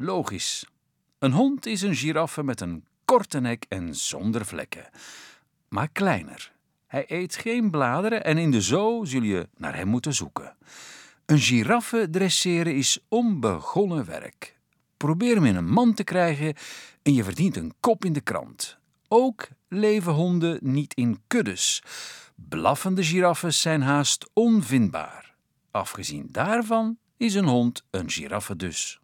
Logisch. Een hond is een giraffe met een korte nek en zonder vlekken. Maar kleiner. Hij eet geen bladeren en in de zoo zul je naar hem moeten zoeken. Een giraffe dresseren is onbegonnen werk. Probeer hem in een mand te krijgen en je verdient een kop in de krant. Ook leven honden niet in kuddes. Blaffende giraffes zijn haast onvindbaar. Afgezien daarvan is een hond een giraffe dus.